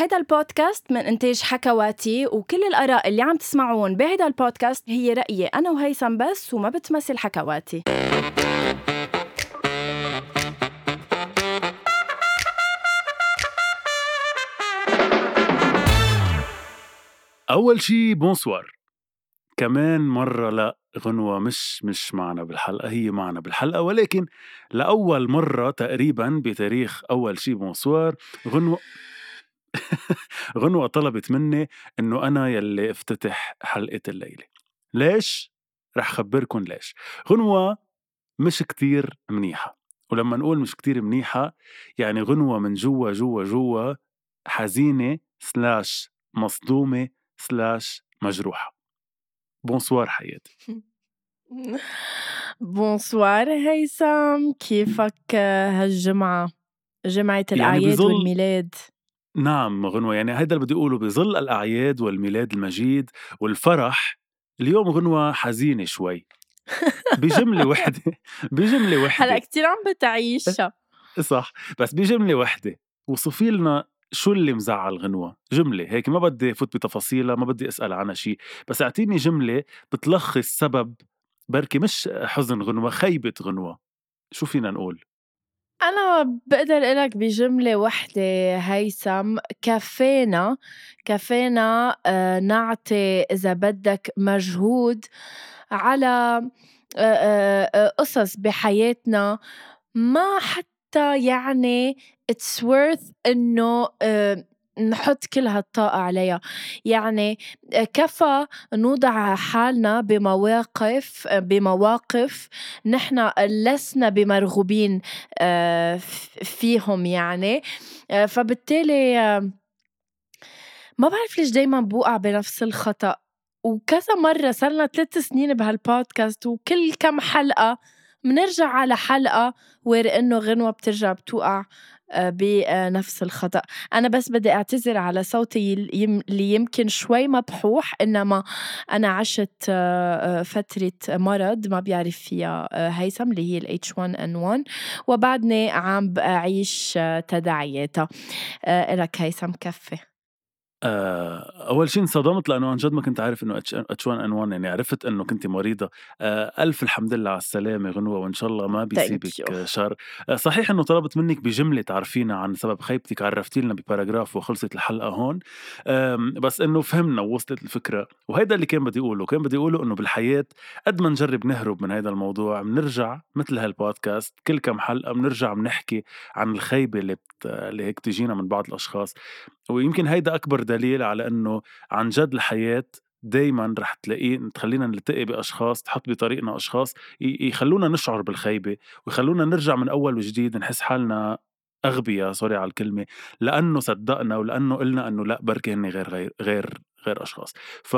هيدا البودكاست من إنتاج حكواتي وكل الآراء اللي عم تسمعون بهيدا البودكاست هي رأيي أنا وهيثم بس وما بتمثل حكواتي. أول شي bonsoir كمان مرة لا غنوة مش مش معنا بالحلقة هي معنا بالحلقة ولكن لأول مرة تقريبا بتاريخ أول شي bonsoir غنوة غنوة طلبت مني إنه أنا يلي أفتتح حلقة الليلة. ليش؟ رح خبركن ليش. غنوة مش كتير منيحة. ولما نقول مش كتير منيحة يعني غنوة من جوا جوا جوا حزينة slash مصدومة slash مجروحة. bonsoir حياتي bonsoir هيثم كيفك هالجمعة؟ جمعة يعني الأعياد والميلاد. نعم غنوة. يعني هيدا اللي بدي أقوله بظل الأعياد والميلاد المجيد والفرح اليوم غنوة حزينة شوي. بجملة وحدة بجملة هلأ وحدة كتير عم بتعيشها. صح. بس بجملة وحدة وصفي لنا شو اللي مزعل غنوة؟ جملة هيك ما بدي فوت بتفاصيلها ما بدي أسأل عنها شيء بس أعطيني جملة بتلخص سبب بركي مش حزن غنوة خيبة غنوة. شو فينا نقول؟ أنا بقدر أقولك بجملة وحدة هيثم كفينا كفينا آه، نعطي إذا بدك مجهود على آه، آه، قصص بحياتنا. ما حتى يعني it's worth إنه نحط كل هالطاقة عليها. يعني آه، كفى نوضع حالنا بمواقف بمواقف نحن لسنا بمرغوبين آه، فيهم يعني. آه، فبالتالي آه، ما بعرف ليش دايما بوقع بنفس الخطأ. وكذا مرة صار لنا ثلاث سنين بهالبودكاست وكل كم حلقة بنرجع على حلقة وير إنه غنوة بترجع بتوقع. آه، بنفس الخطأ. أنا بس بدي أعتذر على صوتي اللي يمكن شوي مبحوح إنما أنا عشت آه، آه، فترة مرض ما بيعرف فيها آه، هيثم اللي هي ال H1N1 وبعدني عم بعيش آه، تداعياتها. آه، إلك هيثم كفي. آه، أول شيء انصدمت لأنه عن جد ما كنت عارف إنه اتش 1 إن 1 يعني عرفت إنه كنت مريضة. آه، ألف الحمد لله على السلامة غنوة وإن شاء الله ما بيصيبك you. آه، شر. آه، صحيح إنه طلبت منك بجملة تعرفينا عن سبب خيبتك عرفتي لنا بباراجراف وخلصت الحلقة هون. بس إنه فهمنا ووصلت الفكرة. وهيدا اللي كان بدي أقوله كان بدي أقوله إنه بالحياة قد ما نجرب نهرب من هذا الموضوع بنرجع مثل هالبودكاست كل كم حلقة بنرجع بنحكي عن الخيبه اللي بت... اللي هيك تجينا من بعض الأشخاص. ويمكن هيدا أكبر دليل على إنه عن جد الحياة دايما رح تلاقيه تخلينا نلتقي بأشخاص تحط بطريقنا أشخاص ي- يخلونا نشعر بالخيبة ويخلونا نرجع من أول وجديد نحس حالنا أغبياء sorry على الكلمة لأنه صدقنا ولأنه قلنا إنه لأ بركي هن غير غير غير غير أشخاص. ف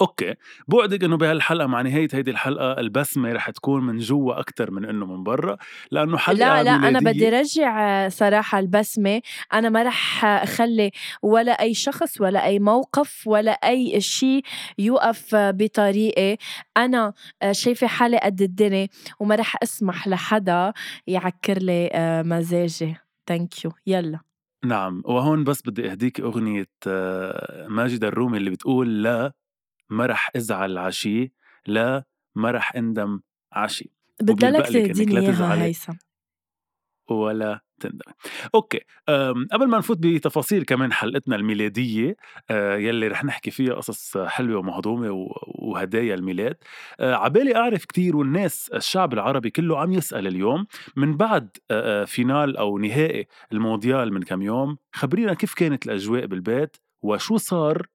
okay. بوعدك إنه بهالحلقة مع نهاية هيدي الحلقة البسمه رح تكون من جوا أكثر من إنه من برا لأنه حلقة لا لا ميلادية- بدي رجع صراحة البسمة أنا ما رح أخلي ولا أي شخص ولا أي موقف ولا أي شيء يوقف بطريقي أنا آه، شايفة حالي قد الدنيا وما رح أسمح لحدا يعكر لي آه، مزاجي. thank you يلا. نعم. وهون بس بدي أهديك أغنية آه، ماجد الرومي اللي بتقول لا ما رح ازعل عشي لا ما رح اندم عشي بدلك تهديني تزعلي. هيثم ولا تندم okay قبل ما نفوت بتفاصيل كمان حلقتنا الميلادية آه، يلي رح نحكي فيها قصص حلوة ومهضومة وهدايا الميلاد آه، عبالي أعرف كتير والناس الشعب العربي كله عم يسأل اليوم من بعد آه، فينال أو نهائي المونديال من كم يوم خبرينا كيف كانت الأجواء بالبيت وشو صار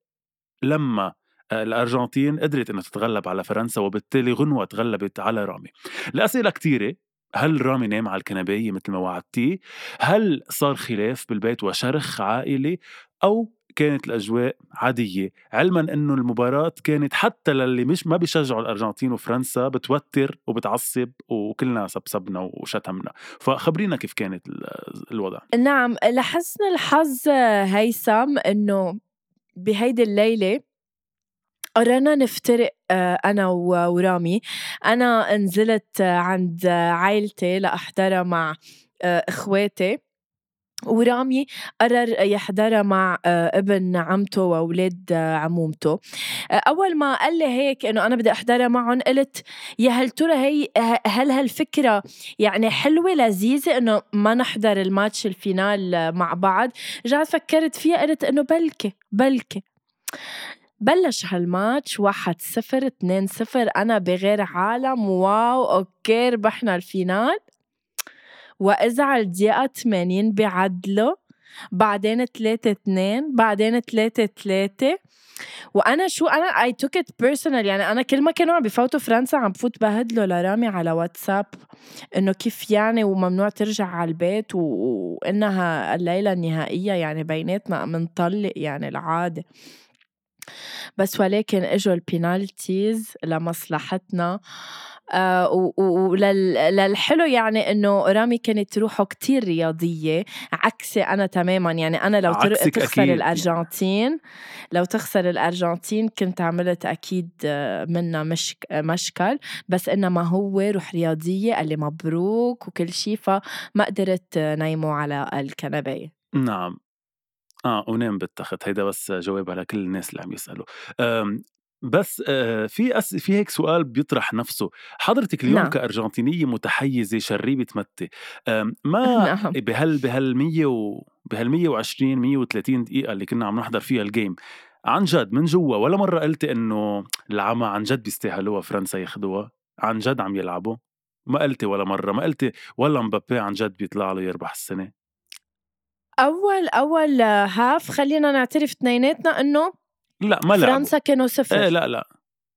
لما الأرجنتين قدرت إنها تتغلب على فرنسا وبالتالي غنوة تغلبت على رامي. الاسئله كتيرة. هل رامي نام على الكنباية مثل ما وعدتيه؟ هل صار خلاف بالبيت وشرخ عائلي؟ أو كانت الأجواء عادية؟ علما أنه المباراة كانت حتى للي مش ما بيشجعوا الأرجنتين وفرنسا بتوتر وبتعصب وكلنا سبسبنا وشتمنا. فخبرينا كيف كانت ال- الوضع. نعم لحسن الحظ هيثم إنه بهيدي الليلة قررنا نفترق آه، أنا و- ورامي. أنا نزلت عند عائلتي لأحضرها مع آه، إخواتي. ورامي قرر يحضرها مع آه، ابن عمته وأولاد آه، عمومته. أول ما قال لي هيك إنه أنا بدي أحضرها معهم قلت يا هل ترى هي هل هالفكرة يعني حلوة لذيذة إنه ما نحضر ال match ال final مع بعض؟ رجعت فكرت فيها قلت إنه بلكي بلكي. بلش هالماتش واحد صفر اتنين صفر. أنا بغير عالم. wow okay ربحنا ال final. وإذا على الدقيقة 80 بيعدلوا بعدين 3 2 بعدين 3 3 وأنا شو أنا I took it personal يعني أنا كل ما كانوا عم بفوتوا فرنسا عم بفوت بهدله لرامي على واتساب إنه كيف يعني وممنوع ترجع على البيت. وإنها الليلة النهائية يعني بيناتنا منطلق يعني العادة. بس ولكن إجوا ال penalties لمصلحتنا. آه وللحلو يعني إنه رامي كانت روحه كتير رياضية عكسي أنا تماما. يعني أنا لو تخسر أكيد. الأرجنتين لو تخسر الأرجنتين كنت عملت أكيد منها مش مشكل. بس إنما هو روح رياضية قال لي مبروك وكل شيء فما قدرت نايمه على الكنبه نعم. آه ونام بالتخت هيدا بس جواب على كل الناس اللي عم يسألوا. آمم، بس آه، في أس... في هيك سؤال بيطرح نفسه. حضرتك اليوم نعم. كأرجنتينية متحيزة شريبة متة ما نعم. بهال بهال 100 و... بهال 120 130 دقيقة اللي كنا عم نحضر فيها ال game عن جد من جوا ولا مرة قلتي إنه العمى عن جد بيستاهلوها فرنسا ياخدوها؟ عن جد عم يلعبوا؟ ما قلتي ولا مرة ما قلتي ولا مبابي عن جد بيطلع له يربح السنة؟ أول أول half خلّينا نعترف اثنيناتنا إنه لأ ما لعبوا. فرنسا كانوا صفر. إيه لأ لأ.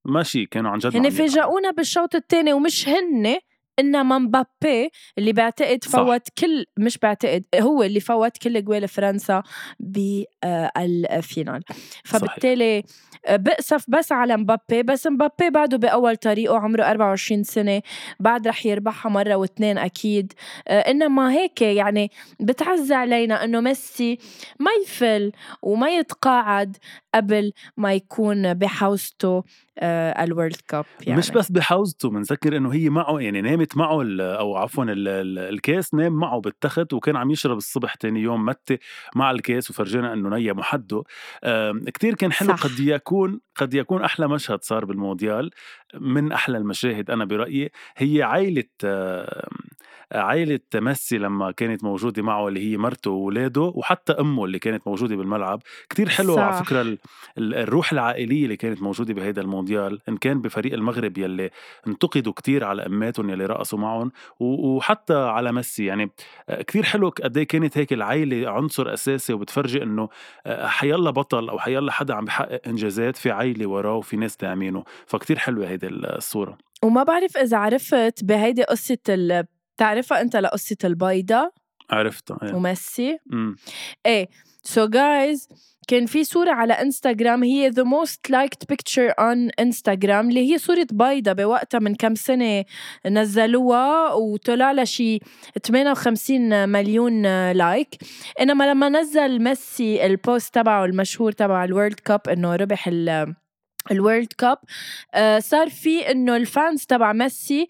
ماشي كانوا عن جد هن فاجئونا بالشوط الثاني ومش هن إنما مبابي اللي بعتقد فوت صح. كل مش بعتقد هو اللي فوت كل جوال فرنسا بال final. فبالتالي بأسف بس على مبابي بس مبابي بعده بأول طريقه عمره 24 سنة بعد رح يربحها مرة واثنين أكيد. إنما هيك يعني بتعز علينا إنه ميسي ما يفل وما يتقاعد. قبل ما يكون بحوزته آه الورلد كاب يعني. مش بس بحوزته بنذكر إنه هي معه يعني نامت معه أو عفوا الكاس نام معه بالتخت وكان عم يشرب الصبح تاني يوم متى مع الكاس وفرجينا إنه نيا محده آه كتير كان حلو صح. قد يكون قد يكون أحلى مشهد صار بالمونديال من أحلى المشاهد أنا برأيي هي عائله آه عائلة ميسي لما كانت موجودة معه اللي هي مرته وولاده وحتى أمه اللي كانت موجودة بالملعب كتير حلو صح. على فكرة الروح العائلية اللي كانت موجودة بهيدا المونديال إن كان بفريق المغرب يلي انتقدوا كتير على أماتهم يلي رقصوا معهم وحتى على ميسي يعني كتير حلو قد إيه كانت هيك العائلة عنصر أساسي وبتفرجي إنه حيلا بطل أو حيلا حدا عم بحقق إنجازات في عائلة وراه وفي ناس داعمينه فكتير حلوة هيدي الصورة. وما بعرف إذا عرفت بهيدي قصة تعرفها أنت لقصة البيضة؟ عرفتها إيه. وميسي؟ إيه so so guys كان في صورة على انستغرام هي the most liked picture on انستغرام اللي هي صورة بيضة بوقتها من كم سنة نزلوها وطلع لها شي 58 مليون like إنما لما نزل ميسي ال post تبعه المشهور تبع ال World Cup إنه ربح ال World Cup آه صار في إنه ال fans تبع ميسي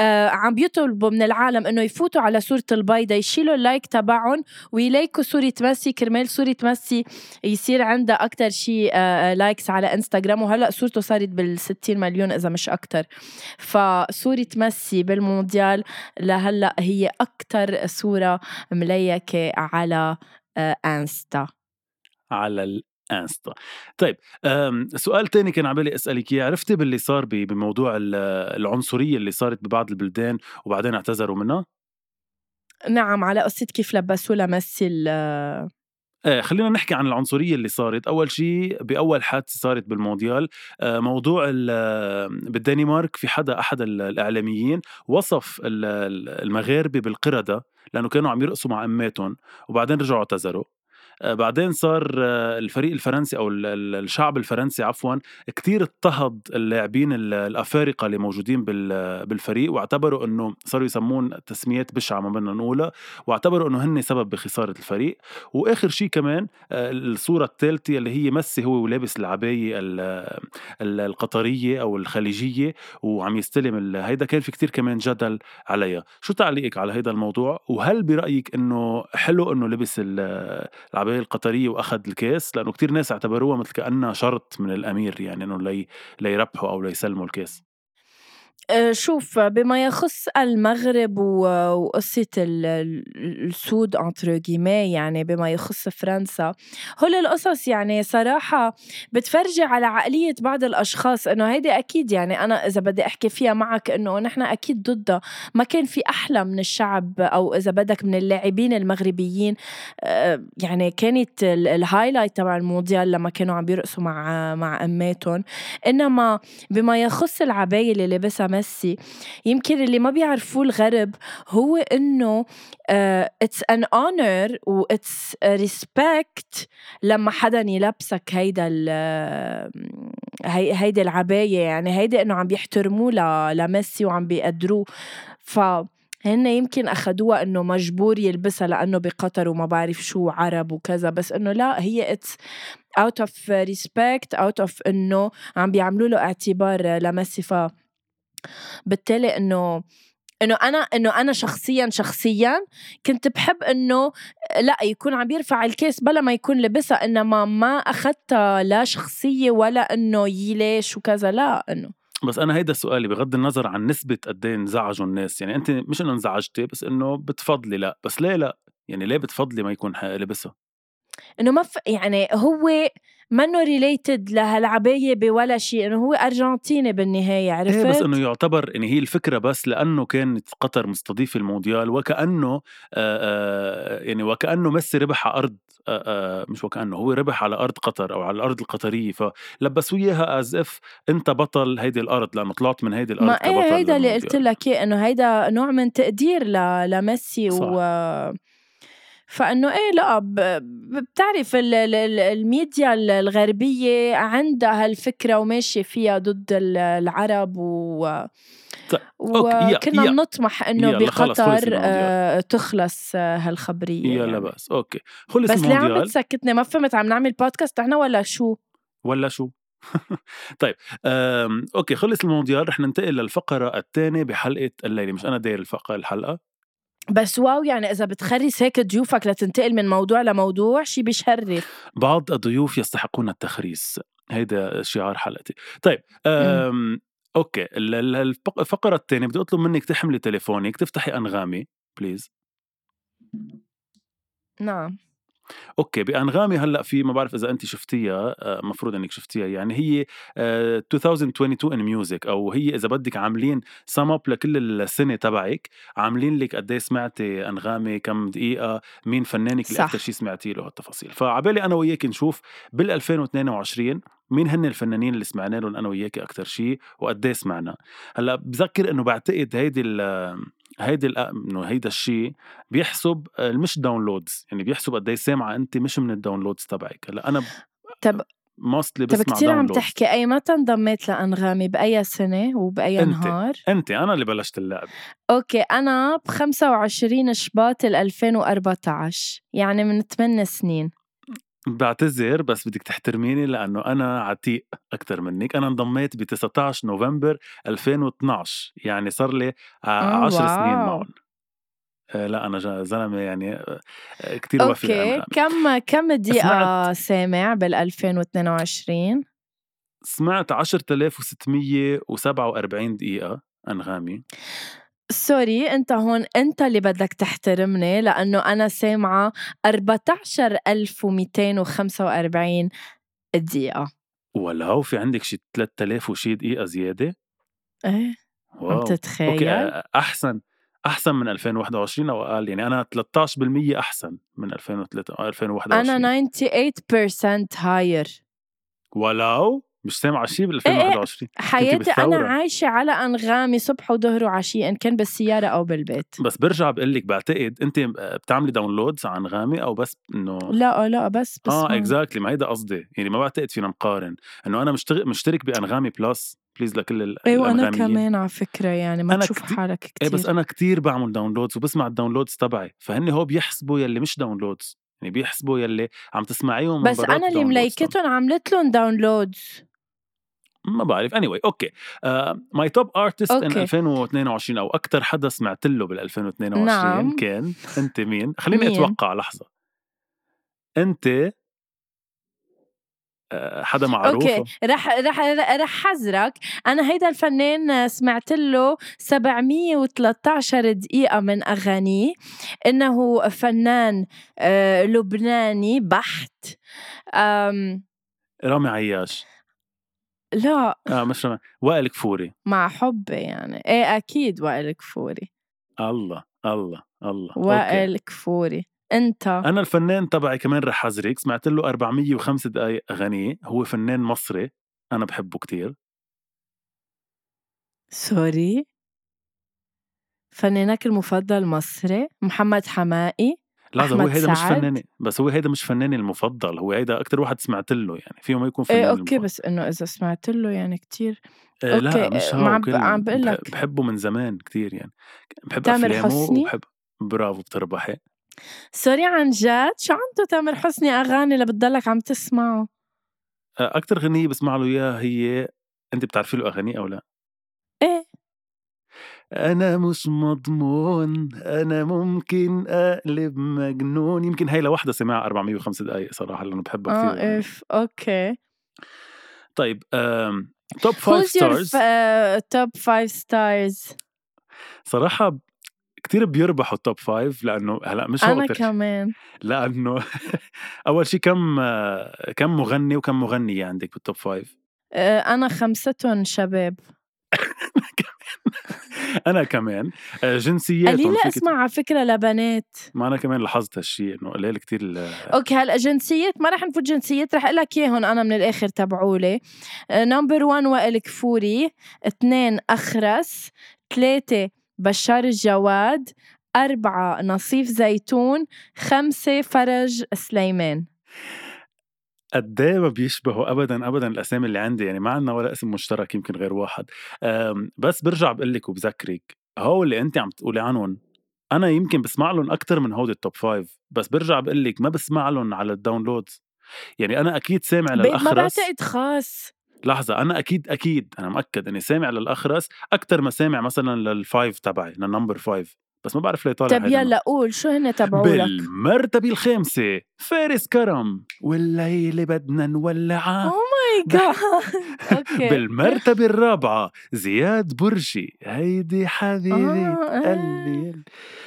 آه عم بيطلبوا من العالم إنه يفوتوا على صورة البيضة يشيلوا ال like تبعهم ويلايكوا صورة ميسي كرمال صورة ميسي يصير عندها أكتر شيء آه likes على انستغرام وهلأ صورته صارت بال 60 مليون إذا مش أكتر. فصورة ميسي بالمونديال لهلأ هي أكتر صورة مليكة على آه انستا على انستا طيب سؤال تاني كان عبالي أسألك إياه. عرفتي باللي صار بموضوع العنصرية اللي صارت ببعض البلدان وبعدين اعتذروا منها؟ نعم على قصة كيف لبسوا لميسي إيه خلينا نحكي عن العنصرية اللي صارت. أول شيء بأول حادثة صارت بالمونديال آه، موضوع بالدنمارك في حدا أحد الإعلاميين وصف المغاربة بالقردة لأنه كانوا عم يرقصوا مع أماتهم وبعدين رجعوا اعتذروا. آه، بعدين صار آه، الفريق الفرنسي أو الشعب الفرنسي عفوا كتير اضطهد اللاعبين الأفارقة اللي موجودين بالفريق واعتبروا إنه صاروا يسمون تسميات بشعة ما بدنا نقولها واعتبروا إنه هن سبب بخسارة الفريق. وآخر شيء كمان الصورة الثالثة اللي هي ميسي هو ولابس العباية القطرية أو الخليجية وعم يستلم هيدا كان في كتير كمان جدل عليها. شو تعليقك على هيدا الموضوع؟ وهل برأيك إنه حلو إنه لبس العباية القطرية وأخذ الكاس لأنه كتير ناس اعتبروها مثل كأنها شرط من الأمير يعني إنه لي ليربحوا أو ليسلموا الكاس شوف بما يخص المغرب وقصة السود انتر يعني بما يخص فرنسا هول القصص يعني صراحة بتفرجي على عقلية بعض الأشخاص إنه هيدي أكيد يعني أنا إذا بدي أحكي فيها معك إنه نحن أكيد ضدها. ما كان في أحلى من الشعب أو إذا بدك من اللاعبين المغربيين آه، يعني كانت ال highlight تبع المونديال لما كانوا عم بيرقصوا مع مع أماتهم. إنما بما يخص العباية اللي لبسها ميسي. يمكن اللي ما بيعرفوه الغرب هو إنه it's an honor و it's respect لما حدا يلبسك هيدا هي هيدي العباية يعني هيدي إنه عم بيحترموه لميسي وعم بيقدروه. ف هن يمكن اخذوها إنه مجبور يلبسها لأنه بقطر وما بعرف شو عرب وكذا بس إنه لا هي it's out of respect out of إنه عم بيعملوا له اعتبار لميسي. ف بالتالي إنه إنه أنا إنه أنا شخصيا شخصيا كنت بحب إنه لا يكون عم يرفع الكاس بلا ما يكون لبسها إنما ما أخذتها لا شخصية ولا إنه ليش وكذا لا إنه. بس أنا هيدا سؤالي بغض النظر عن نسبة قد إيه انزعجوا الناس يعني أنت مش إنه انزعجتي بس إنه بتفضلي لا بس ليه لا؟ يعني ليه بتفضلي ما يكون لبسها إنه ما ف... يعني هو منه related لهالعباية بولا شيء إنه هو أرجنتيني بالنهاية عرفت؟ إيه بس إنه يعتبر يعني هي الفكرة بس لأنه كانت قطر مستضيفة المونديال وكأنه آآ آآ يعني وكأنه ميسي ربح على أرض آآ مش وكأنه هو ربح على أرض قطر أو على الأرض القطرية فلبسوا إياها as if أنت بطل هيدي الأرض لأنه طلعت من هيدي الأرض ما إيه هيدا اللي قلت لك إنه هيدا نوع من تقدير لميسي صح. و فإنه إيه لا بتعرف الميديا الغربية عندها هالفكرة وماشية فيها ضد العرب و وكنا نطمح إنه بقطر آه تخلص آه هالخبرية يلا يعني. بس okay خلص بس ليه عم تسكتني ما فهمت عم نعمل بودكاست إحنا ولا شو؟ ولا شو؟ طيب okay خلص المونديال رح ننتقل للفقرة الثانية بحلقة الليلة. مش أنا داير الفقرة الحلقة. بس wow يعني إذا بتخرس هيك ضيوفك لتنتقل من موضوع لموضوع شي بيشرف بعض الضيوف يستحقون التخريس. هيدا شعار حلقتي. طيب okay. الفقرة الثانية بدي أطلب منك تحملي تليفونك تفتحي أنغامي please نعم. okay بأنغامي هلأ في ما بعرف إذا انت شفتيها آه، إنك شفتيها يعني هي 2022 in music أو هي إذا بدك عاملين سم اب لكل السنة تبعك عاملين لك قد إيه سمعتي أنغامي كم دقيقة مين فنانك اللي أكثر شيء سمعتي له هالتفاصيل. فعبالي أنا وياك نشوف بال 2022 مين هن الفنانين اللي سمعنا لهم أنا وياك أكثر شيء وقد إيه سمعنا. هلأ بذكر إنه بعتقد هيدي هيدي إنه هيدا الشيء بيحسب مش downloads يعني بيحسب قد إيه سامعة انت مش من ال downloads تبعك. هلأ أنا طب mostly بسمع طب كثير عم تحكي أي متى انضميت لأنغامي؟ بأي سنة وبأي انت. نهار؟ انت أنا اللي بلشت اللعب. أوكي أنا ب 25 شباط 2014 يعني من 8 سنين. بعتذر بس بدك تحترميني لأنه أنا عتيق أكثر منك. أنا انضميت ب 19 نوفمبر 2012 يعني صار لي 10 سنين معهم. آه، لا أنا زلمة يعني آه، كثير وفي okay كم كم دقيقة سامع بال 2022 سمعت 10647 دقيقة أنغامي. sorry أنت هون أنت اللي بدك تحترمني لأنه أنا سامعة 14245 دقيقة. ولو في عندك شي 3000 وشي دقيقة زيادة؟ إيه wow. عم تتخيل؟ okay أحسن أحسن من 2021 أو أقل يعني أنا 13% أحسن من 2021 أنا 98% higher. ولو مش سامعة شي بال إيه إيه 2021 حياتي بالثورة. عايشة على أنغامي صبح وظهر وعشية إن كان بالسيارة أو بالبيت. بس برجع بقول لك بعتقد أنت بتعملي downloads عن أنغامي أو بس إنه لا لا بس بس آه exactly ما هيدا قصدي. يعني ما بعتقد فينا نقارن. إنه أنا مشترك مشترك بأنغامي plus please لكل ال- إيه وأنا. كمان على فكرة يعني ما أنا تشوف كتير- حالك إيه كتير. بس أنا كتير بعمل downloads وبسمع ال downloads تبعي. فهن هو بيحسبوا يلي مش downloads يعني بيحسبوا يلي عم تسمعيهم بس أنا اللي. مليكتهم عملت لهم داونلودز ما بعرف. اني anyway, okay. My top artist in okay. 2022 أو أكثر حدا سمعت له بال 2022 نعم. كان أنت مين؟ خليني مين؟ أتوقع لحظة. أنت آه، حدا معروف؟ أوكي. رح رح رح حذرك. أنا هيدا الفنان سمعت له 713 دقيقة من اغانيه إنه فنان آه، لبناني بحت. رامي عياش. لا. آه مش وائل كفوري مع حبي يعني. إيه أكيد وائل كفوري الله الله الله. وائل كفوري أنت؟ أنا الفنان تبعي كمان رح حذرك سمعت له 405 دقائق اغانيه هو فنان مصري. أنا بحبه كتير. sorry. فنانك المفضل مصري؟ محمد حماقي لحظة هو هيدا مش. فناني بس هو هيدا مش فناني المفضل هو هيدا أكتر واحد سمعت له يعني فيه ما يكون فنان إيه okay المفضل. بس إنه إذا سمعت له يعني كتير آه لا okay، مش آه، هو عم- عم بقول لك. بحبه من زمان كتير يعني بحب تامر أفلامه حسني؟ وبحب برافو بتربحي sorry عن جد شو عنده تامر حسني أغاني اللي بتضلك عم تسمعه آه، أكتر غنية بسمع له إياها هي أنت بتعرفي له أغاني أو لا إيه أنا مش مضمون أنا ممكن أقلب مجنون. يمكن هي لوحدها سمعها 405 دقائق صراحة لأنه بحبها آه كثير إف okay. طيب top 5 Who's your stars top five stars صراحة كتير بيربحوا ال top 5 لأنه هلأ مش أنا شي. كمان. لأنه أول شيء كم كم مغني وكم مغنية عندك بال top 5 آه، أنا خمستهم شباب. أنا كمان. آه، جنسياتهم قليلة فيك أسمع على فكرة لبنات. ما أنا كمان لاحظت هالشيء إنه قليل كتير okay هلأ جنسيات ما رح نفوت جنسيات رح أقول لك اياهم أنا من الآخر تبعولي. number 1 وائل كفوري اثنين أخرس ثلاثة بشار الجواد أربعة نصيف زيتون خمسة فرج سليمان. قد إيه ما بيشبهوا ابدا ابدا الأسامي اللي عندي يعني ما عندنا ولا اسم مشترك يمكن غير واحد. بس برجع بقول لك وبذكرك هو اللي انت عم تقولي عنهم أنا يمكن بسمع لهم أكثر من هودي ال top five بس برجع بقول لك ما بسمع لهم على ال downloads يعني أنا أكيد سامع بيت ما للأخرس بعتقد خاص. لحظة أنا أكيد أكيد أنا مأكد إني سامع للأخرس أكثر ما سامع مثلا لل five تبعي لل number five بس ما بعرف ليه طالع طب يلا قول شو هن تبعولك؟ بالمرتبة الخامسة فارس كرم. والليلة بدنا نولعها. اوه ماي جاد بالمرتبة الرابعة زياد برجي هيدي حبيبة آه، آه. قلبي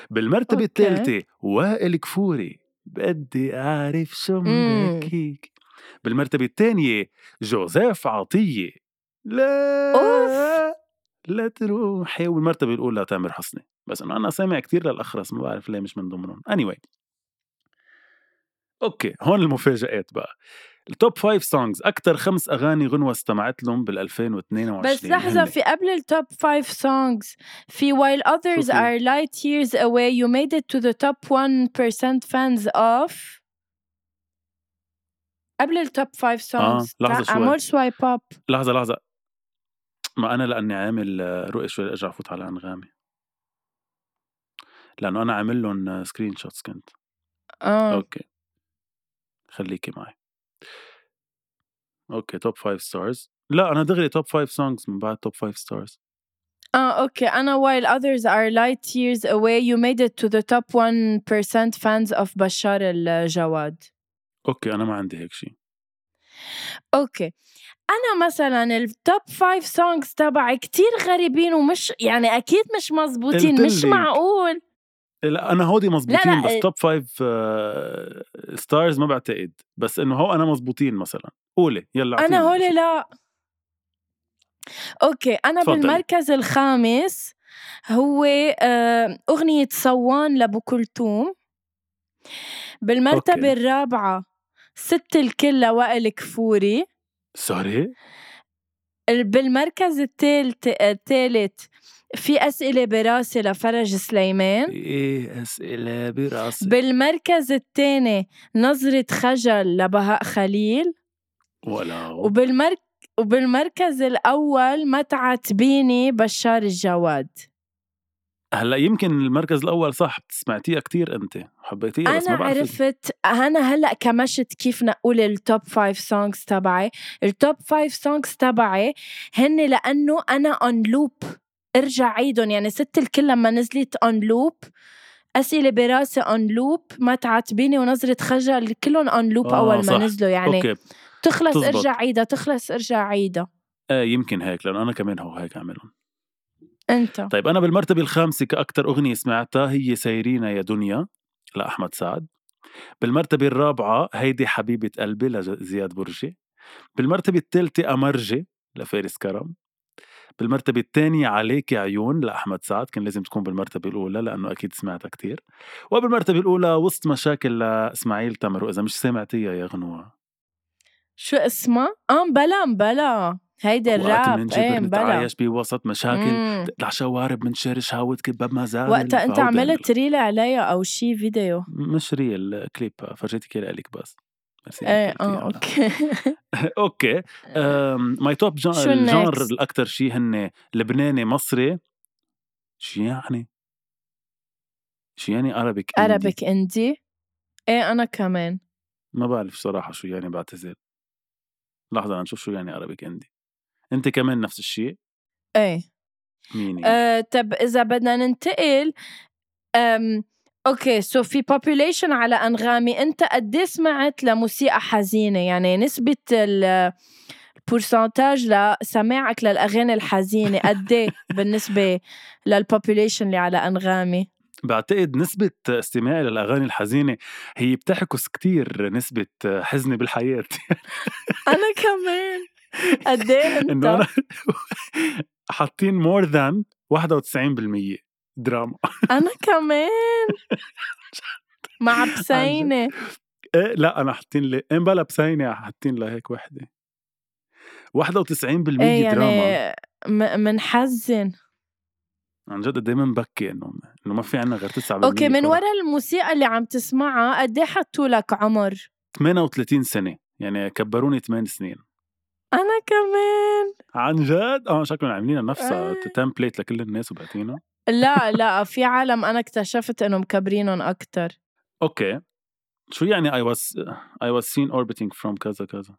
بالمرتبة. الثالثة وائل كفوري. بدي أعرف شو. مبكيك. بالمرتبة الثانية جوزيف عطية. لا! أوف. لا تروحي والمرتبة الأولى تامر حسني. بس إنه أنا سامع كتير للأخرس ما بعرف ليه مش من ضمنهم. Anyway. okay هون المفاجآت بقى. ال top five songs أكتر خمس أغاني غنوة استمعت لهم بال 2022 بس لحظة. في قبل ال top 5 songs في while others are light years away you made it to the top 1% fans of قبل ال top 5 songs. آه، لحظة شوي. اعمل swipe up لحظة لحظة. ما أنا لأني عامل آه، رؤية شوي أرجع أفوت على أنغامي. لأنه أنا عامل لهم screenshots كنت. آه. okay. خليكي معي. okay top five stars لا أنا دغري top five songs من بعد top five stars آه okay. أنا while others are light years away you made it to the top 1% fans of بشار الجواد okay أنا ما عندي هيك شيء okay. أنا مثلا ال top 5 songs تبعي كتير غريبين ومش يعني أكيد مش مزبوطين مش. معقول لا أنا هودي مزبوطين لا، بس ال- top five stars ما بعتقد بس إنه هو أنا مزبوطين مثلا قولي يلا أنا. هولي لا okay أنا تفضلي. بالمركز الخامس هو آه، أغنية صوان لأبو كلثوم بالمرتبة okay. الرابعة ست الكل لوائل كفوري sorry؟ ال بالمركز التالت التالت. في أسئلة براسي لفرج سليمان. إيه أسئلة براسي. بالمركز التاني نظرة خجل لبهاء خليل. ولو. وبالمرك وبالمركز الأول ما تعاتبيني بشار الجواد. هلأ يمكن المركز الأول صح سمعتيها كتير أنت حبيتيها بس أنا ما بعرف عرفت أنا هلأ كمشت كيف نقول ال top five songs تبعي. ال top five songs تبعي هن لأنه أنا on loop ارجع عيدهم يعني ست الكل لما نزلت on loop أسئلة براسي on loop ما تعاتبيني ونظرة خجل كلهم on loop آه، أول ما صح. نزلوا يعني. okay. تخلص تزبط. ارجع عيدها تخلص ارجع عيدها. آه يمكن هيك لأنه أنا كمان هو هيك عملهم. أنت. طيب أنا بالمرتبة الخامسة كاكثر أغنية سمعتها هي سايرينا يا دنيا لأحمد سعد. بالمرتبة الرابعة هيدي حبيبة قلبي لزياد برجي. بالمرتبة الثالثة أمرجي لفارس كرم. بالمرتبة الثانية عليك عيون لأحمد سعد كان لازم تكون بالمرتبة الأولى لأنه أكيد سمعتها كتير. وبالمرتبة الأولى وسط مشاكل لإسماعيل تمر وإذا مش سمعتيها يا غنوة. شو اسمها؟ آه بلا بلا. وقت الراب منجي إيه بلا بوسط مشاكل مم. تقلع شوارب من شارش هاوت كباب مزارع وقتها انت عملت ريل عليها أو شي فيديو. مش ريل كليب فرجيتك لك بس. إيه آه أوكي. أوكي. ماي توب الnext؟ الاكثر شيء هن لبناني مصري. شو يعني؟ شو يعني ارابيك ارابيك اندي إيه أنا كمان. ما بعرف صراحة شو يعني بعتذر. لحظة نشوف شو يعني ارابيك اندي أنت كمان نفس الشيء؟ إيه. مين آه طب إذا بدنا ننتقل أم Okay so في population على أنغامي أنت قد إيه سمعت لموسيقى حزينة؟ يعني نسبة ال ال pourcentage لسماعك للأغاني الحزينة قد إيه بالنسبة لل population اللي على أنغامي؟ بعتقد نسبة استماعي للأغاني الحزينة هي بتعكس كتير نسبة حزني بالحياة. أنا كمان. قد إيه أنت؟ أنا حاطين more than 91% دراما أنا كمان. مع بسينه إيه لا أنا حاطين لي إيه بلا بسينة حاطين لهيك وحدة. 91% إيه دراما يعني منحزن. عن جد دايما بكي إنه إنه ما في عنا غير 9% أوكي من. ورا الموسيقى اللي عم تسمعها قد إيه حطوا لك عمر؟ 38 سنة. يعني كبروني 8 سنين. أنا كمان. عن جد؟ آه شكلهم عاملين نفسها إيه. Template لكل الناس وبعتينا لا لا في عالم أنا اكتشفت انه مكبرينهم أكتر. Okay. شو يعني I was I was seen orbiting from كذا كذا؟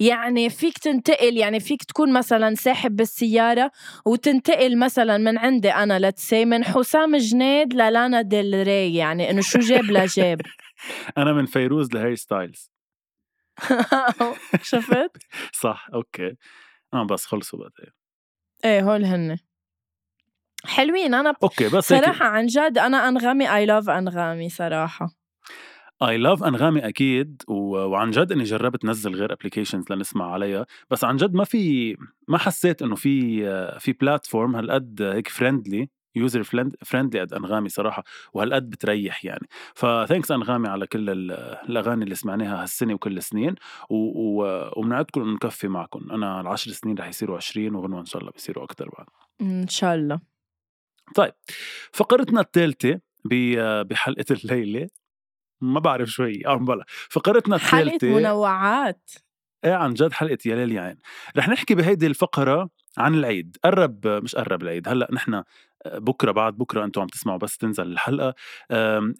يعني فيك تنتقل يعني فيك تكون مثلا ساحب بالسيارة وتنتقل مثلا من عندي أنا let's say من حسام جنيد للانا ديل ري يعني إنه شو جاب لجاب أنا من فيروز لهاري ستايلز. شفت؟ صح okay. آه بس خلصوا بعدين إيه هول هن حلوين أنا okay بس هيك صراحة عن جد أنا أنغامي I love أنغامي صراحة. I love أنغامي أكيد و... وعن جد إني جربت نزل غير applications لنسمع عليها بس عن جد ما في ما حسيت إنه في في platform هالقد هيك friendly User friendly قد أنغامي صراحة وهالقد بتريح يعني. ف thanks أنغامي على كل ال- الأغاني اللي سمعناها هالسنة وكل السنين. وبنعدكم إنه نكفي معكم. أنا العشر سنين رح يصيروا 20 وغنوة إن شاء الله بيصيروا أكثر بعد. إن شاء الله. طيب فقرتنا الثالثه ب- بحلقة الليلة. ما بعرف شو هي آه بلا. فقرتنا الثالثه منوعات. إيه عن جد حلقة يا ليل يا عين. رح نحكي بهيدي الفقرة عن العيد. قرب مش قرب العيد هلأ نحن بكرة بعد بكرة أنتم عم تسمعوا بس تنزل الحلقة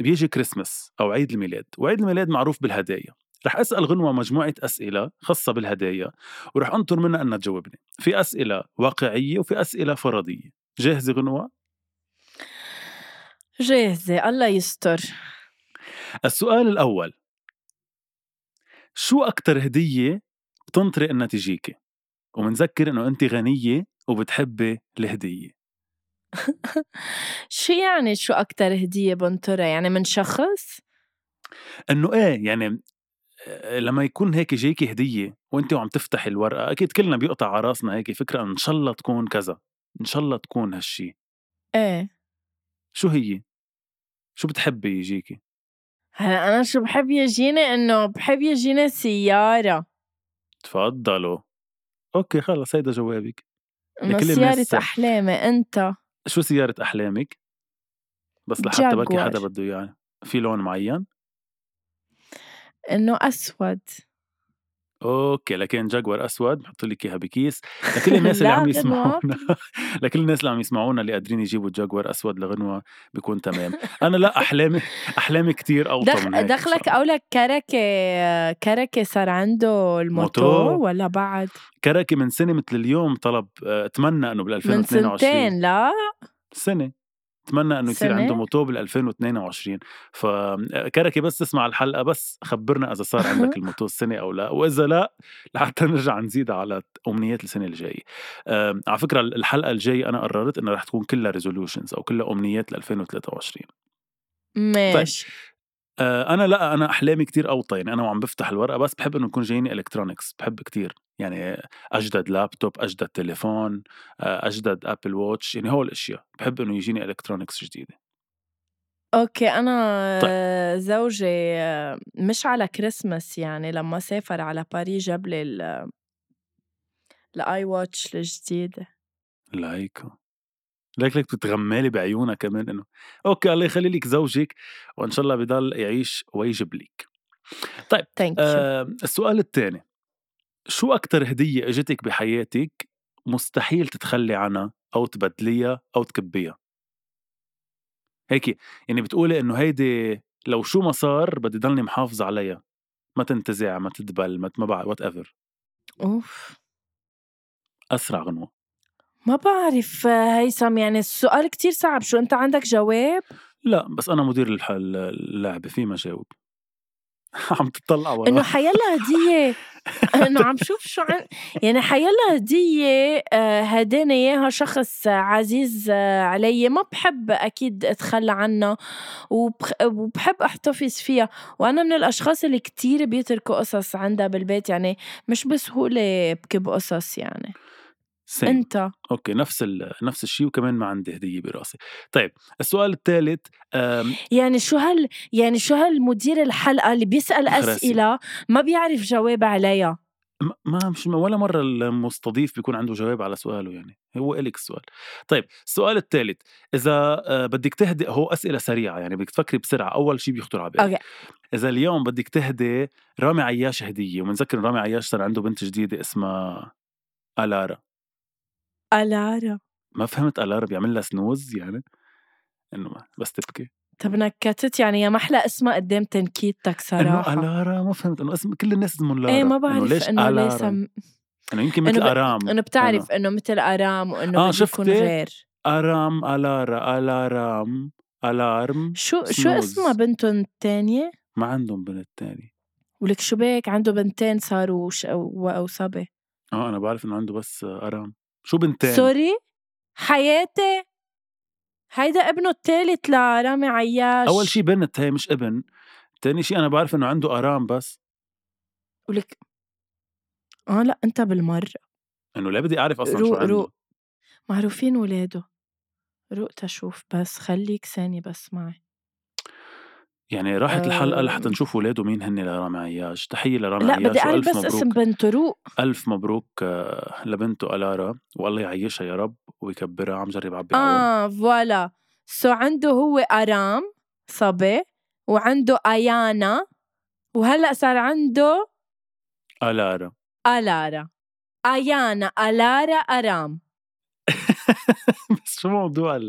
بيجي كريسمس أو عيد الميلاد وعيد الميلاد معروف بالهدايا رح أسأل غنوة مجموعة أسئلة خاصة بالهدايا ورح أنطر منها إنها تجاوبني في أسئلة واقعية وفي أسئلة فرضية جاهزة غنوة؟ جاهزة الله يستر. السؤال الأول شو أكتر هدية بتنطري إنها تجيكي؟ ومنذكر إنه أنت غنية وبتحبي الهدية. شو يعني شو أكتر هدية بنطرها يعني من شخص؟ إنه إيه يعني آه، لما يكون هيك جايكي هدية وأنت وعم تفتحي الورقة أكيد كلنا بيقطع على رأسنا هيك فكرة إن شاء الله تكون كذا إن شاء الله تكون هالشي إيه شو هي؟ شو بتحبي يجيكي؟ هلأ أنا شو بحب يجيني إنه بحب يجيني سيارة تفضّلوا. Okay خلص هيدا جوابِك. سيارة أحلامي أنت شو سيارة أحلامِك؟ بس لحتى بركي حدا. بده إياه، في لون معيّن؟ إنه أسود Okay، لكن جاكور أسود بحط لِك إياها بكيس، لكل الناس اللي لا عم. يسمعونا لكل الناس اللي عم يسمعونا اللي قادرين يجيبوا جاكور أسود لغنوة بيكون تمام. أنا لأ أحلامي أحلامي كتير أوطى دخ من هيك دخلك. قولك كركة كركة صار عنده الموتو موتو؟ والّا بعد؟ كركي من سنة متل اليوم طلب آآ أتمنى إنه من بال2022 سنتين لا؟ سنة، أتمنى إنه يصير عنده سنة؟ موتو بال2022 ف آآ كركي بس تسمع الحلقة بس خبّرنا إذا صار عندك الموتو السنة أو لأ، وإذا لأ لحتى نرجع نزيدها على أمنيات السنة الجاية. آمم على فكرة ال الحلقة الجاية أنا قررت إنها رح تكون كلّها resolutions أو كلّها أمنيات ل2023. ماشي. آآ أنا لأ، أنا أحلامي كتير أوطى، يعني أنا وعم بافتح الورقة بس باحب إنه يكون جاييني electronics باحب كتير، يعني أجدد لابتوب، أجدد تليفون، آآ أجدد Apple watch يعني هول الأشيا، باحب إنه يجيني electronics جديدة. أوكي، أنا طيب. زوجي مش على كريسماس يعني لمّا سافر على باريس جاب لي ال الiWatch الجديدة. ليكو، ليك ليك بتتغمّلي بعيونا كمان إنه okay الله يخلّي لِك زوجِك وإن شاء الله بيضل يعيش ويجيب لِك. طيب Thank you. آآ السؤال التاني، شو أكتر هدية إجتِك بحياتِك مستحيل تتخلّي عنها أو تبدليها أو تكبّيها؟ هيكي يعني بتقولي إنه هيدي لو شو ما صار بدي ضلني محافظة عليها، ما تنتزع، ما تدبل، ما ما بع whatever. أوف! أسرع غنوة. ما بعرف هيثم، يعني السؤال كتير صعب، شو أنت عندك جواب؟ لأ، بس أنا مدير الح ال اللعبة في ما جاوب. عم تطلّع إنه وراها. حيالّا هدية إنه عم شوف شو عن يعني حيالّا هدية آآ هداني إياها شخص عزيز عليّ ما باحب أكيد أتخلّى عنّا وبخ وباحب أحتفظ فيها، وأنا من الأشخاص اللي كتير بيتركوا قصص عندها بالبيت، يعني مش بسهولة بكب قصص يعني. Same. أنت؟ Okay نفس ال نفس الشي وكمان ما عندي هدية براسي. طيب السؤال التالت آمم يعني شو هال يعني شو هالمدير الحلقة اللي بيسأل اخرسي. أسئلة ما بيعرف جواب عليها؟ ما مش ولا مرّة المستضيف بيكون عنده جواب على سؤاله يعني، هو إلِك السؤال. طيب السؤال التالت، إذا آآ بدِّك تهدي هو أسئلة سريعة يعني بدِك تفكّري بسرعة، أول شي بيخطر على بالِك. إذا اليوم بدِّك تهدي رامي عياش هدية ومنذكّر رامي عياش صار عنده بنت جديدة اسمها ألارا. ألارا. ما فهمت ألارا بيعمل لها snooze يعني؟ إنه بس تبكي؟ طب نكّتت يعني يا محلى اسمها قدّام تنكيتك إنه صراحة. ألارا ما فهمت إنه اسم كل الناس اسمهم لارا. إيه ما إنه بعرف ليش إنه ليه ألارا؟ سم إنه يمكن إنه متل ب أرام. إنه بتعرف أنا. إنه متل أرام وإنه آه بده يكون شفتي؟ غير. أرام، ألارا، ألارام، ألارم، شو شو اسمها. بنتُن التانية؟ ما عندهم بنت تانية. ولك شو بك عنده بنتين صاروا ش و أو صبي. آه أنا باعرف إنه عنده بس أرام. شو بنتين؟ سوري؟ حياتي! هيدا ابنه التالت لرامي عياش. أول شي بنت هي مش ابن، تاني شي أنا باعرف إنه عنده أرام بس. ولك آه لأ أنت بالمرّة. إنه ليه بدي أعرف أصلًا شو عنده؟ معروفين ولاده. روق تشوف بس خلّيك ثانية بس معي. يعني راحت الحلقة لحتى آمم نشوف ولاده مين هن لرامي عياش، تحية لرامي بدي عياش أعرف وألف بس اسم مبروك. بنته روق. ألف مبروك لبنته ألارا والله يعيّشها يا رب ويكبّرها، عم جرّب أعبّي هوا. آه فوالا. سو عنده هو أرام صبي وعنده أيانا وهلأ صار عنده ألارا. ألارا. أيانا، ألارا، أرام. بس شو موضوع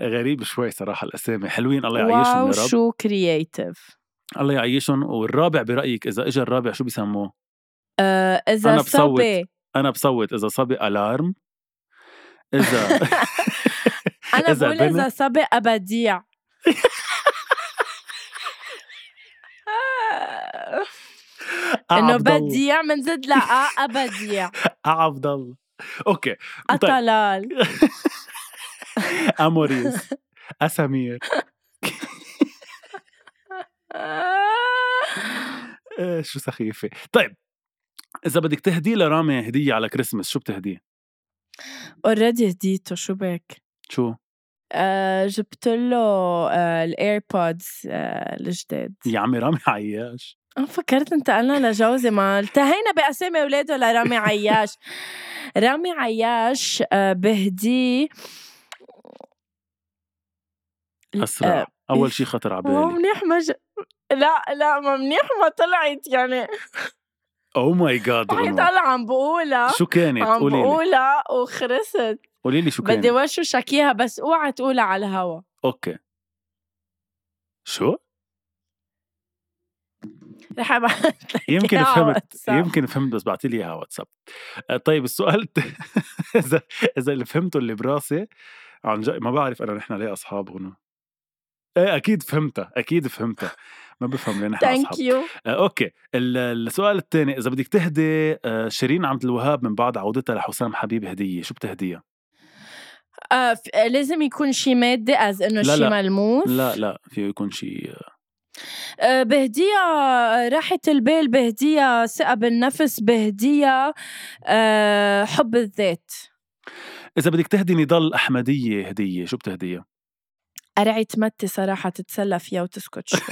غريب شوي صراحة الأسامي، حلوين الله يعيّشهم واو يا رب. شو creative. الله يعيّشهم والرابع برأيِك إذا إجا الرابع شو بيسموه؟ آآ إذا أنا بصوّت صبي أنا بصوّت إذا صبي ألارم إذا أنا إذا باقول إذا بنت صبي أعبد الله. بديع منزيد لها أ أبديع. أعبد الله. أوكي طيب أطلال. أموريس، أسامير. آآ شو سخيفة. طيب إذا بدِك تهدي لرامي هدية على كريسمس شو بتهديه؟ already هديته شو بك؟ شو؟ آآ جبت له آآ الairpods آآ الجداد. يا عمي رامي عياش. فكرت انتقلنا لجوزي ما التهينا بأسامي أولاده لرامي عياش رامي عياش آه، بهديه أسرع. أول شي خطر على ما بالي منيح مج... لا لا ما منيح ما طلعت يعني. Oh my God هي طلع عم بقولها. شو كانت؟ عم قولي لي. بقولها وخرست. قولي لي شو بدي كانت. وشوشك اياها بس اوعى تقولها على الهوا. Okay. شو؟ رح ابعث لك يمكن فهمت. يمكن فهمت بس بعتي لي إياها واتساب. آه، طيب السؤال. إذا إذا اللي فهمته اللي براسي عن جد ما بعرف أنا نحن ليه أصحاب هنا إيه أكيد فهمتها أكيد فهمتها. ما بفهم ليه نحن thank you آه، okay. ال- السؤال الثاني إذا بدك تهدي آه، شيرين عبد الوهاب من بعد عودتها لحسام حبيب هدية شو بتهديها؟ آه لازم يكون شي مادي as انه لا، شي لا. ملموس. لا لا فيه يكون شيء بهديها راحة البال بهديها ثقة بالنفس بهديها آه حب الذات. إذا بدك تهدي نضال الاحمديه هدية شو بتهديها؟ قرعة متي صراحة تتسلى فيها وتسكت شوي.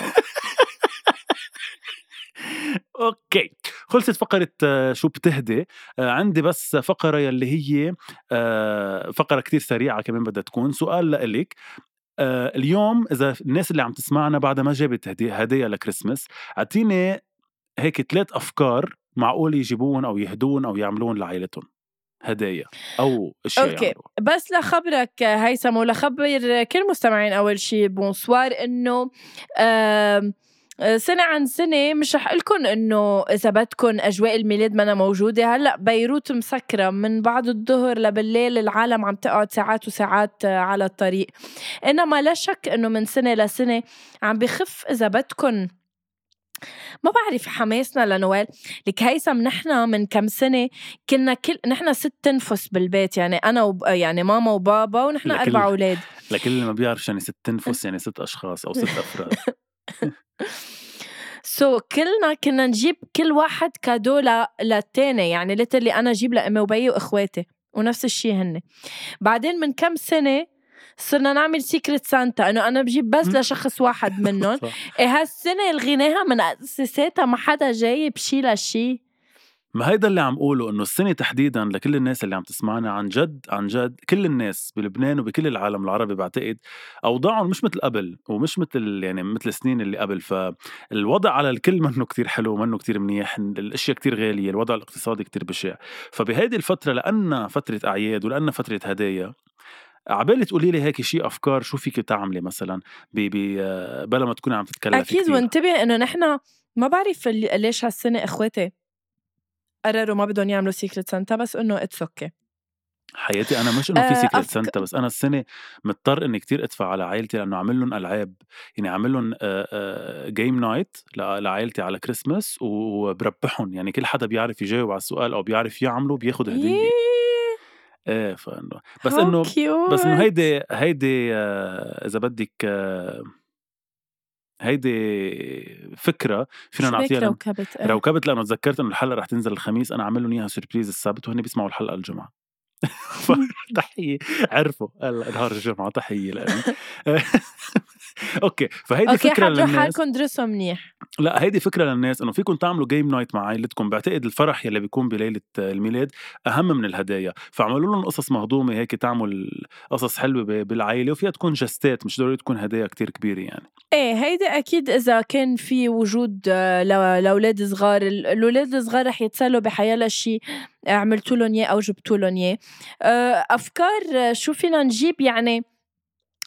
أوكي. خلصت فقرة آه، شو بتهدي. آه، عندي بس فقرة يلي هي آه، فقرة كتير سريعة كمان بدها تكون. سؤال لإلك. آه، اليوم إذا الناس اللي عم تسمعنا بعدها ما جابت هدي- هدايا لكريسمس أعطيني هيك ثلاث أفكار معقول يجيبون أو يهدون أو يعملون لعائلتهم هدايا أو أشياء okay. يعملوها. بس لخبرك هيثم ولخبر كل المستمعين أول شيء bonsoir إنه آم، سنة عن سنة مش رح لكم إنه إذا بدكم أجواء الميلاد منا موجودة. هلأ بيروت مسكرة من بعد الظهر لبالليل العالم عم تقعد ساعات وساعات على الطريق. إنما لا شك إنه من سنة لسنة عم بخف إذا بدكم ما بعرف حماسنا لنوال لك هيثم نحن من كم سنة كنا كل نحن ست تنفس بالبيت. يعني أنا وب... يعني ماما وبابا ونحن لكل- أربع أولاد. لكل اللي ما بيعرف يعني ست تنفس يعني ست أشخاص أو ست أفراد. so so, كلنا كنا نجيب كل واحد cadeau. للتاني يعني literally أنا أجيب لأمي وبيي وإخواتي ونفس الشيء هن بعدين من كم سنة صرنا نعمل Secret Santa إنه أنا بجيب بس. لشخص واحد منهم. إيه هالسنة لغيناها من أساساتها ما حدا جايب شي لشي ما هيدا اللي عم قوله إنه السنة تحديدا لكل الناس اللي عم تسمعنا عن جد عن جد كل الناس بلبنان وبكل العالم العربي بعتقد أوضاعهم مش مثل قبل ومش مثل يعني مثل السنين اللي قبل فالوضع على الكل منه كتير حلو منه كتير منيح الأشياء كتير غالية الوضع الاقتصادي كتير بشع فبهيدي الفترة لأنها فترة أعياد ولأنها فترة هدايا عبالي تقولي لي هيك شيء أفكار شو فيك تعملي مثلا بلا ما تكوني عم تتكلمي أكيد. وانتبه إنه نحن ما بعرف ليش هالسنة إخواتي قرروا ما بدهم يعملوا Secret Santa بس إنه it's okay حياتي أنا مش إنه في آه، secret أفك- سانتا بس أنا السنة مضطر إني كتير أدفع على عائلتي لأنه عامل لهم ألعاب. يعني عامل لهم game night لعائلتي على كريسماس وبربحهم. يعني كل حدا بيعرف يجاوب على السؤال أو بيعرف يعمله بياخد هدية. ييه، إيه فإنه بس إنه. بس إنه هيدي هيدي آه، إذا بدك آه، هيدي فكرة فينا نعطيها لن- روكبت؟ إيه. روكبت؟ لأنه تذكرت إنه الحلقة رح تنزل الخميس أنا عامل لهم إياها surprise السبت وهن بيسمعوا الحلقة الجمعة. تحية. عرفوا هلا نهار الجمعة تحية لهم okay فهيدي okay فكرة للناس. حالكم درسوا منيح. لا هيدي فكرة للناس إنه فيكم تعملوا game night مع عائلتكم بعتقد الفرح يلي بيكون بليلة الميلاد أهم من الهدايا. فعملوا لهم قصص مهضومة هيك تعمل قصص حلوة بالعائله وفيها تكون جستات مش ضروري تكون هدايا كتير كبيرة يعني. إيه هيدي أكيد إذا كان في وجود آه، لأولاد صغار ال- الأولاد الصغار رح يتسلوا بحيالا شيء عملتوا لهم إياه أو جبتوا لهم إياه. آه، أفكار آه، شو فينا نجيب يعني؟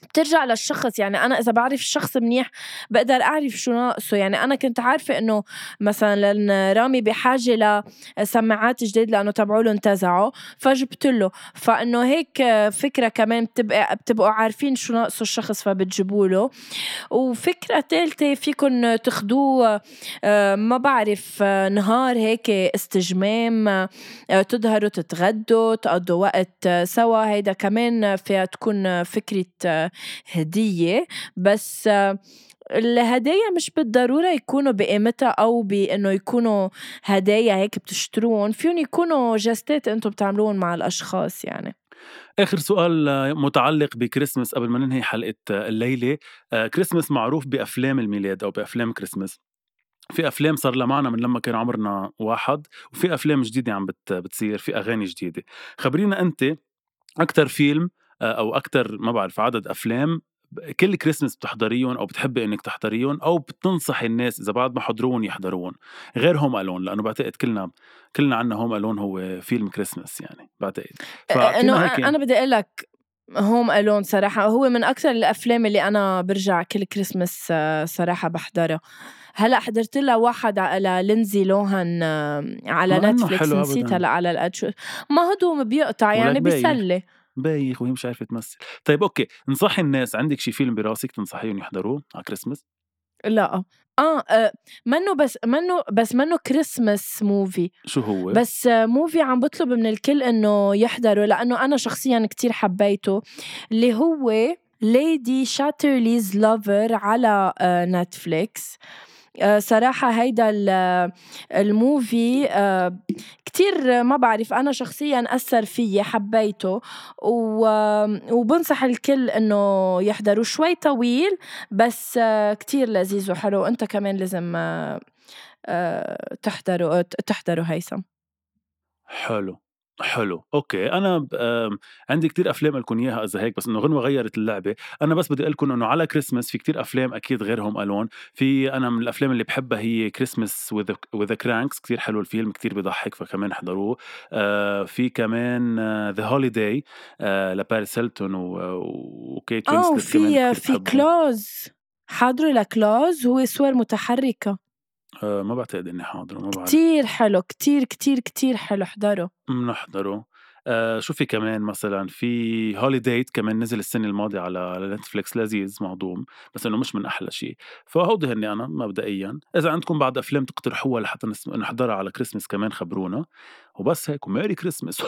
بترجع للشخص يعني أنا إذا بعرف الشخص منيح بقدر أعرف شو ناقصه. يعني أنا كنت عارفة إنه مثلا رامي بحاجة لسماعات جديد لأنه تبعوا له انتزعوا فجبت له. فإنه هيك فكرة كمان بتبقى بتبقوا عارفين شو ناقصه الشخص فبتجيبوا له. وفكرة ثالثه فيكم تاخدوه آه، ما بعرف نهار هيك استجمام آه، تظهروا تتغدوا تقضوا وقت آه، سوا. هيدا كمان فيها تكون فكرة آه، هدية بس آه، الهدايا مش بالضرورة يكونوا بقيمتها أو بإنه يكونوا هدايا هيك بتشتروهم فيهم يكونوا جستات أنتم بتعملوهم مع الأشخاص يعني. آخر سؤال آه، متعلق بكريسمس قبل ما ننهي حلقة آه، الليلة. كريسمس معروف بأفلام الميلاد أو بأفلام كريسمس. في أفلام صار لها معنا من لما كان عمرنا واحد وفي أفلام جديدة عم بت بتصير في أغاني جديدة. خبرينا أنت أكثر فيلم أو أكثر ما بعرف عدد أفلام كل كريسمس بتحضريهم أو بتحبي إنك تحضريهم أو بتنصحي الناس إذا بعد ما حضروهم يحضروهم غير Home Alone لأنه بعتقد كلنا كلنا عنا Home Alone هو فيلم كريسمس يعني بعتقد. إنه أنا بدي أقول لك Home Alone صراحة هو من أكثر الأفلام اللي أنا برجع كل كريسمس آه، صراحة بحضرها هلأ حضرت لها واحد على لينزي لوهان آه، على نتفليكس نسيت هلا على الأدشو ما هدوم بيقطع يعني بيسلي. بايخ وهي مش عارفة تمثل. طيب okay انصحي الناس عندك شي فيلم براسك تنصحيهم يحضروه على كريسمس لا آه, آه منه بس منه بس منه Christmas movie شو هو؟ بس آه movie عم بطلب من الكل إنه يحضره لأنه أنا شخصيا كتير حبيته اللي هو Lady Chatterley's Lover على آه نتفليكس آه، صراحة هيدا ال movie آه، كتير ما بعرف أنا شخصيا أثر فيي حبيته وبنصح الكل إنه يحضروا شوي طويل بس آه، كتير لذيذ وحلو. أنت كمان لازم تحضروا تحضروا هيثم. حلو. حلو okay. أنا عندي كتير أفلام لكم إياها اذا هيك بس إنه غنوة غيرت اللعبة. أنا بس بدي أقول لكم إنه على كريسمس في كتير أفلام أكيد غير Home Alone في أنا من الأفلام اللي بحبها هي كريسمس with the Kranks كتير حلو الفيلم كتير بضحك فكمان احضروه آه في كمان The Holiday لباريس هيلتون وكيت وينسلت في في كلوز حاضروا لكلوز هو صور متحركة. آه ما بعتقد اني حاضره ما بعرف كتير حلو كتير كتير كتير حلو احضره بنحضره آه شو في كمان مثلا في Holidate كمان نزل السنة الماضيه على نتفليكس لذيذ مهضوم بس انه مش من أحلى شيء فهودي هني أنا مبدئيا اذا عندكم بعد افلام تقترحوها لحتى نحضرها على كريسمس كمان خبرونا وبس هيك وميري كريسمس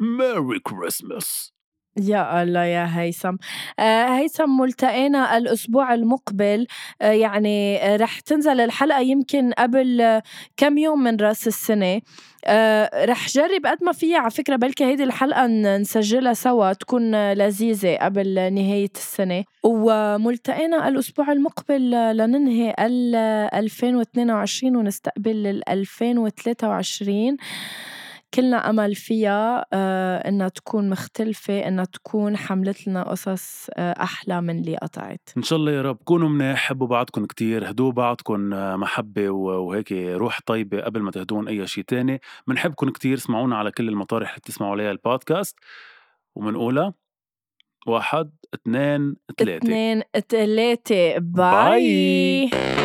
ميري كريسمس يا الله يا هيثم. آه هيثم ملتقينا الأسبوع المقبل. آه يعني آه رح تنزل الحلقة يمكن قبل كم يوم من رأس السنة. رح جرب قد ما فيها على فكرة بلكي هيدي الحلقة نسجلها سوا تكون لذيذة قبل نهاية السنة. وملتقينا الأسبوع المقبل لننهي ال 2022 ونستقبل ال 2023 كلنا أمل فيها آه إنها تكون مختلفة إنها تكون حملت لنا قصص آه أحلى من اللي قطعت. إن شاء الله يا رب. كونوا منيح حبوا بعضكم كتير هدوا بعضكم آه، محبة وهيك روح طيبة قبل ما تهدون أي شيء تاني. بنحبكم كتير اسمعونا على كل المطارح اللي بتسمعوا عليها البودكاست. ومنقولها واحد اثنين ثلاثة. اثنين ثلاثة. باي, باي.